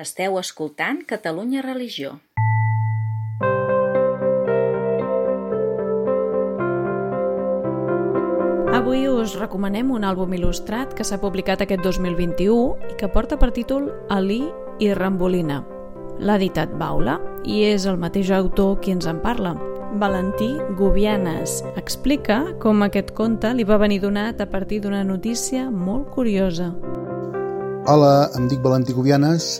Esteu escoltant Catalunya Religió. Avui us recomanem un àlbum il·lustrat que s'ha publicat aquest 2021 i que porta per títol Alí i Rambolina. L'ha editat Baula i és el mateix autor qui ens en parla. Valentí Gubianes explica com aquest conte li va venir donat a partir d'una notícia molt curiosa. Hola, em dic Valentí Gubianes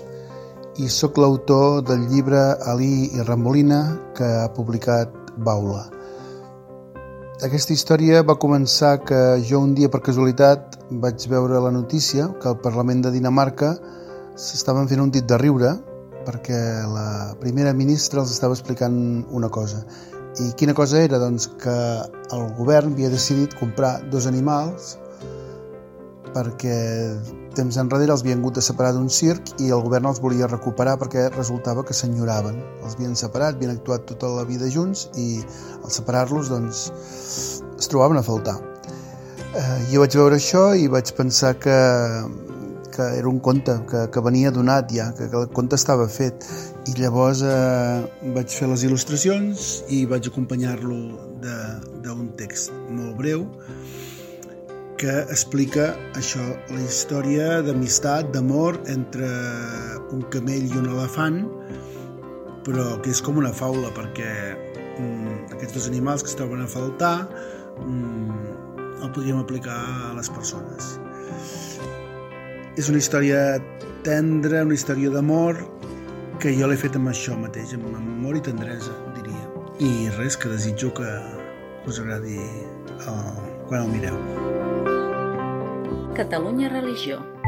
i sóc l'autor del llibre Alí i Rambolina que ha publicat Baula. Aquesta història va començar que jo un dia per casualitat vaig veure la notícia que al Parlament de Dinamarca s'estaven fent un dit de riure perquè la primera ministra els estava explicant una cosa. I quina cosa era? Doncs que el govern havia decidit comprar dos animals perquè temps enrere els havien hagut de separar d'un circ i el govern els volia recuperar perquè resultava que s'enyoraven. Els havien separat, havien actuat tota la vida junts i al separar-los doncs, es trobaven a faltar. Eh, jo vaig veure això i vaig pensar que, que era un conte que, que venia donat ja, que, que el conte estava fet i llavors eh, vaig fer les il·lustracions i vaig acompanyar-lo d'un text molt breu que explica això, la història d'amistat, d'amor entre un camell i un elefant, però que és com una faula perquè mm, aquests dos animals que es troben a faltar mm, el podríem aplicar a les persones. És una història tendra, una història d'amor que jo l'he fet amb això mateix, amb amor i tendresa, diria. I res, que desitjo que us agradi el, quan el mireu. Catalunya Religió.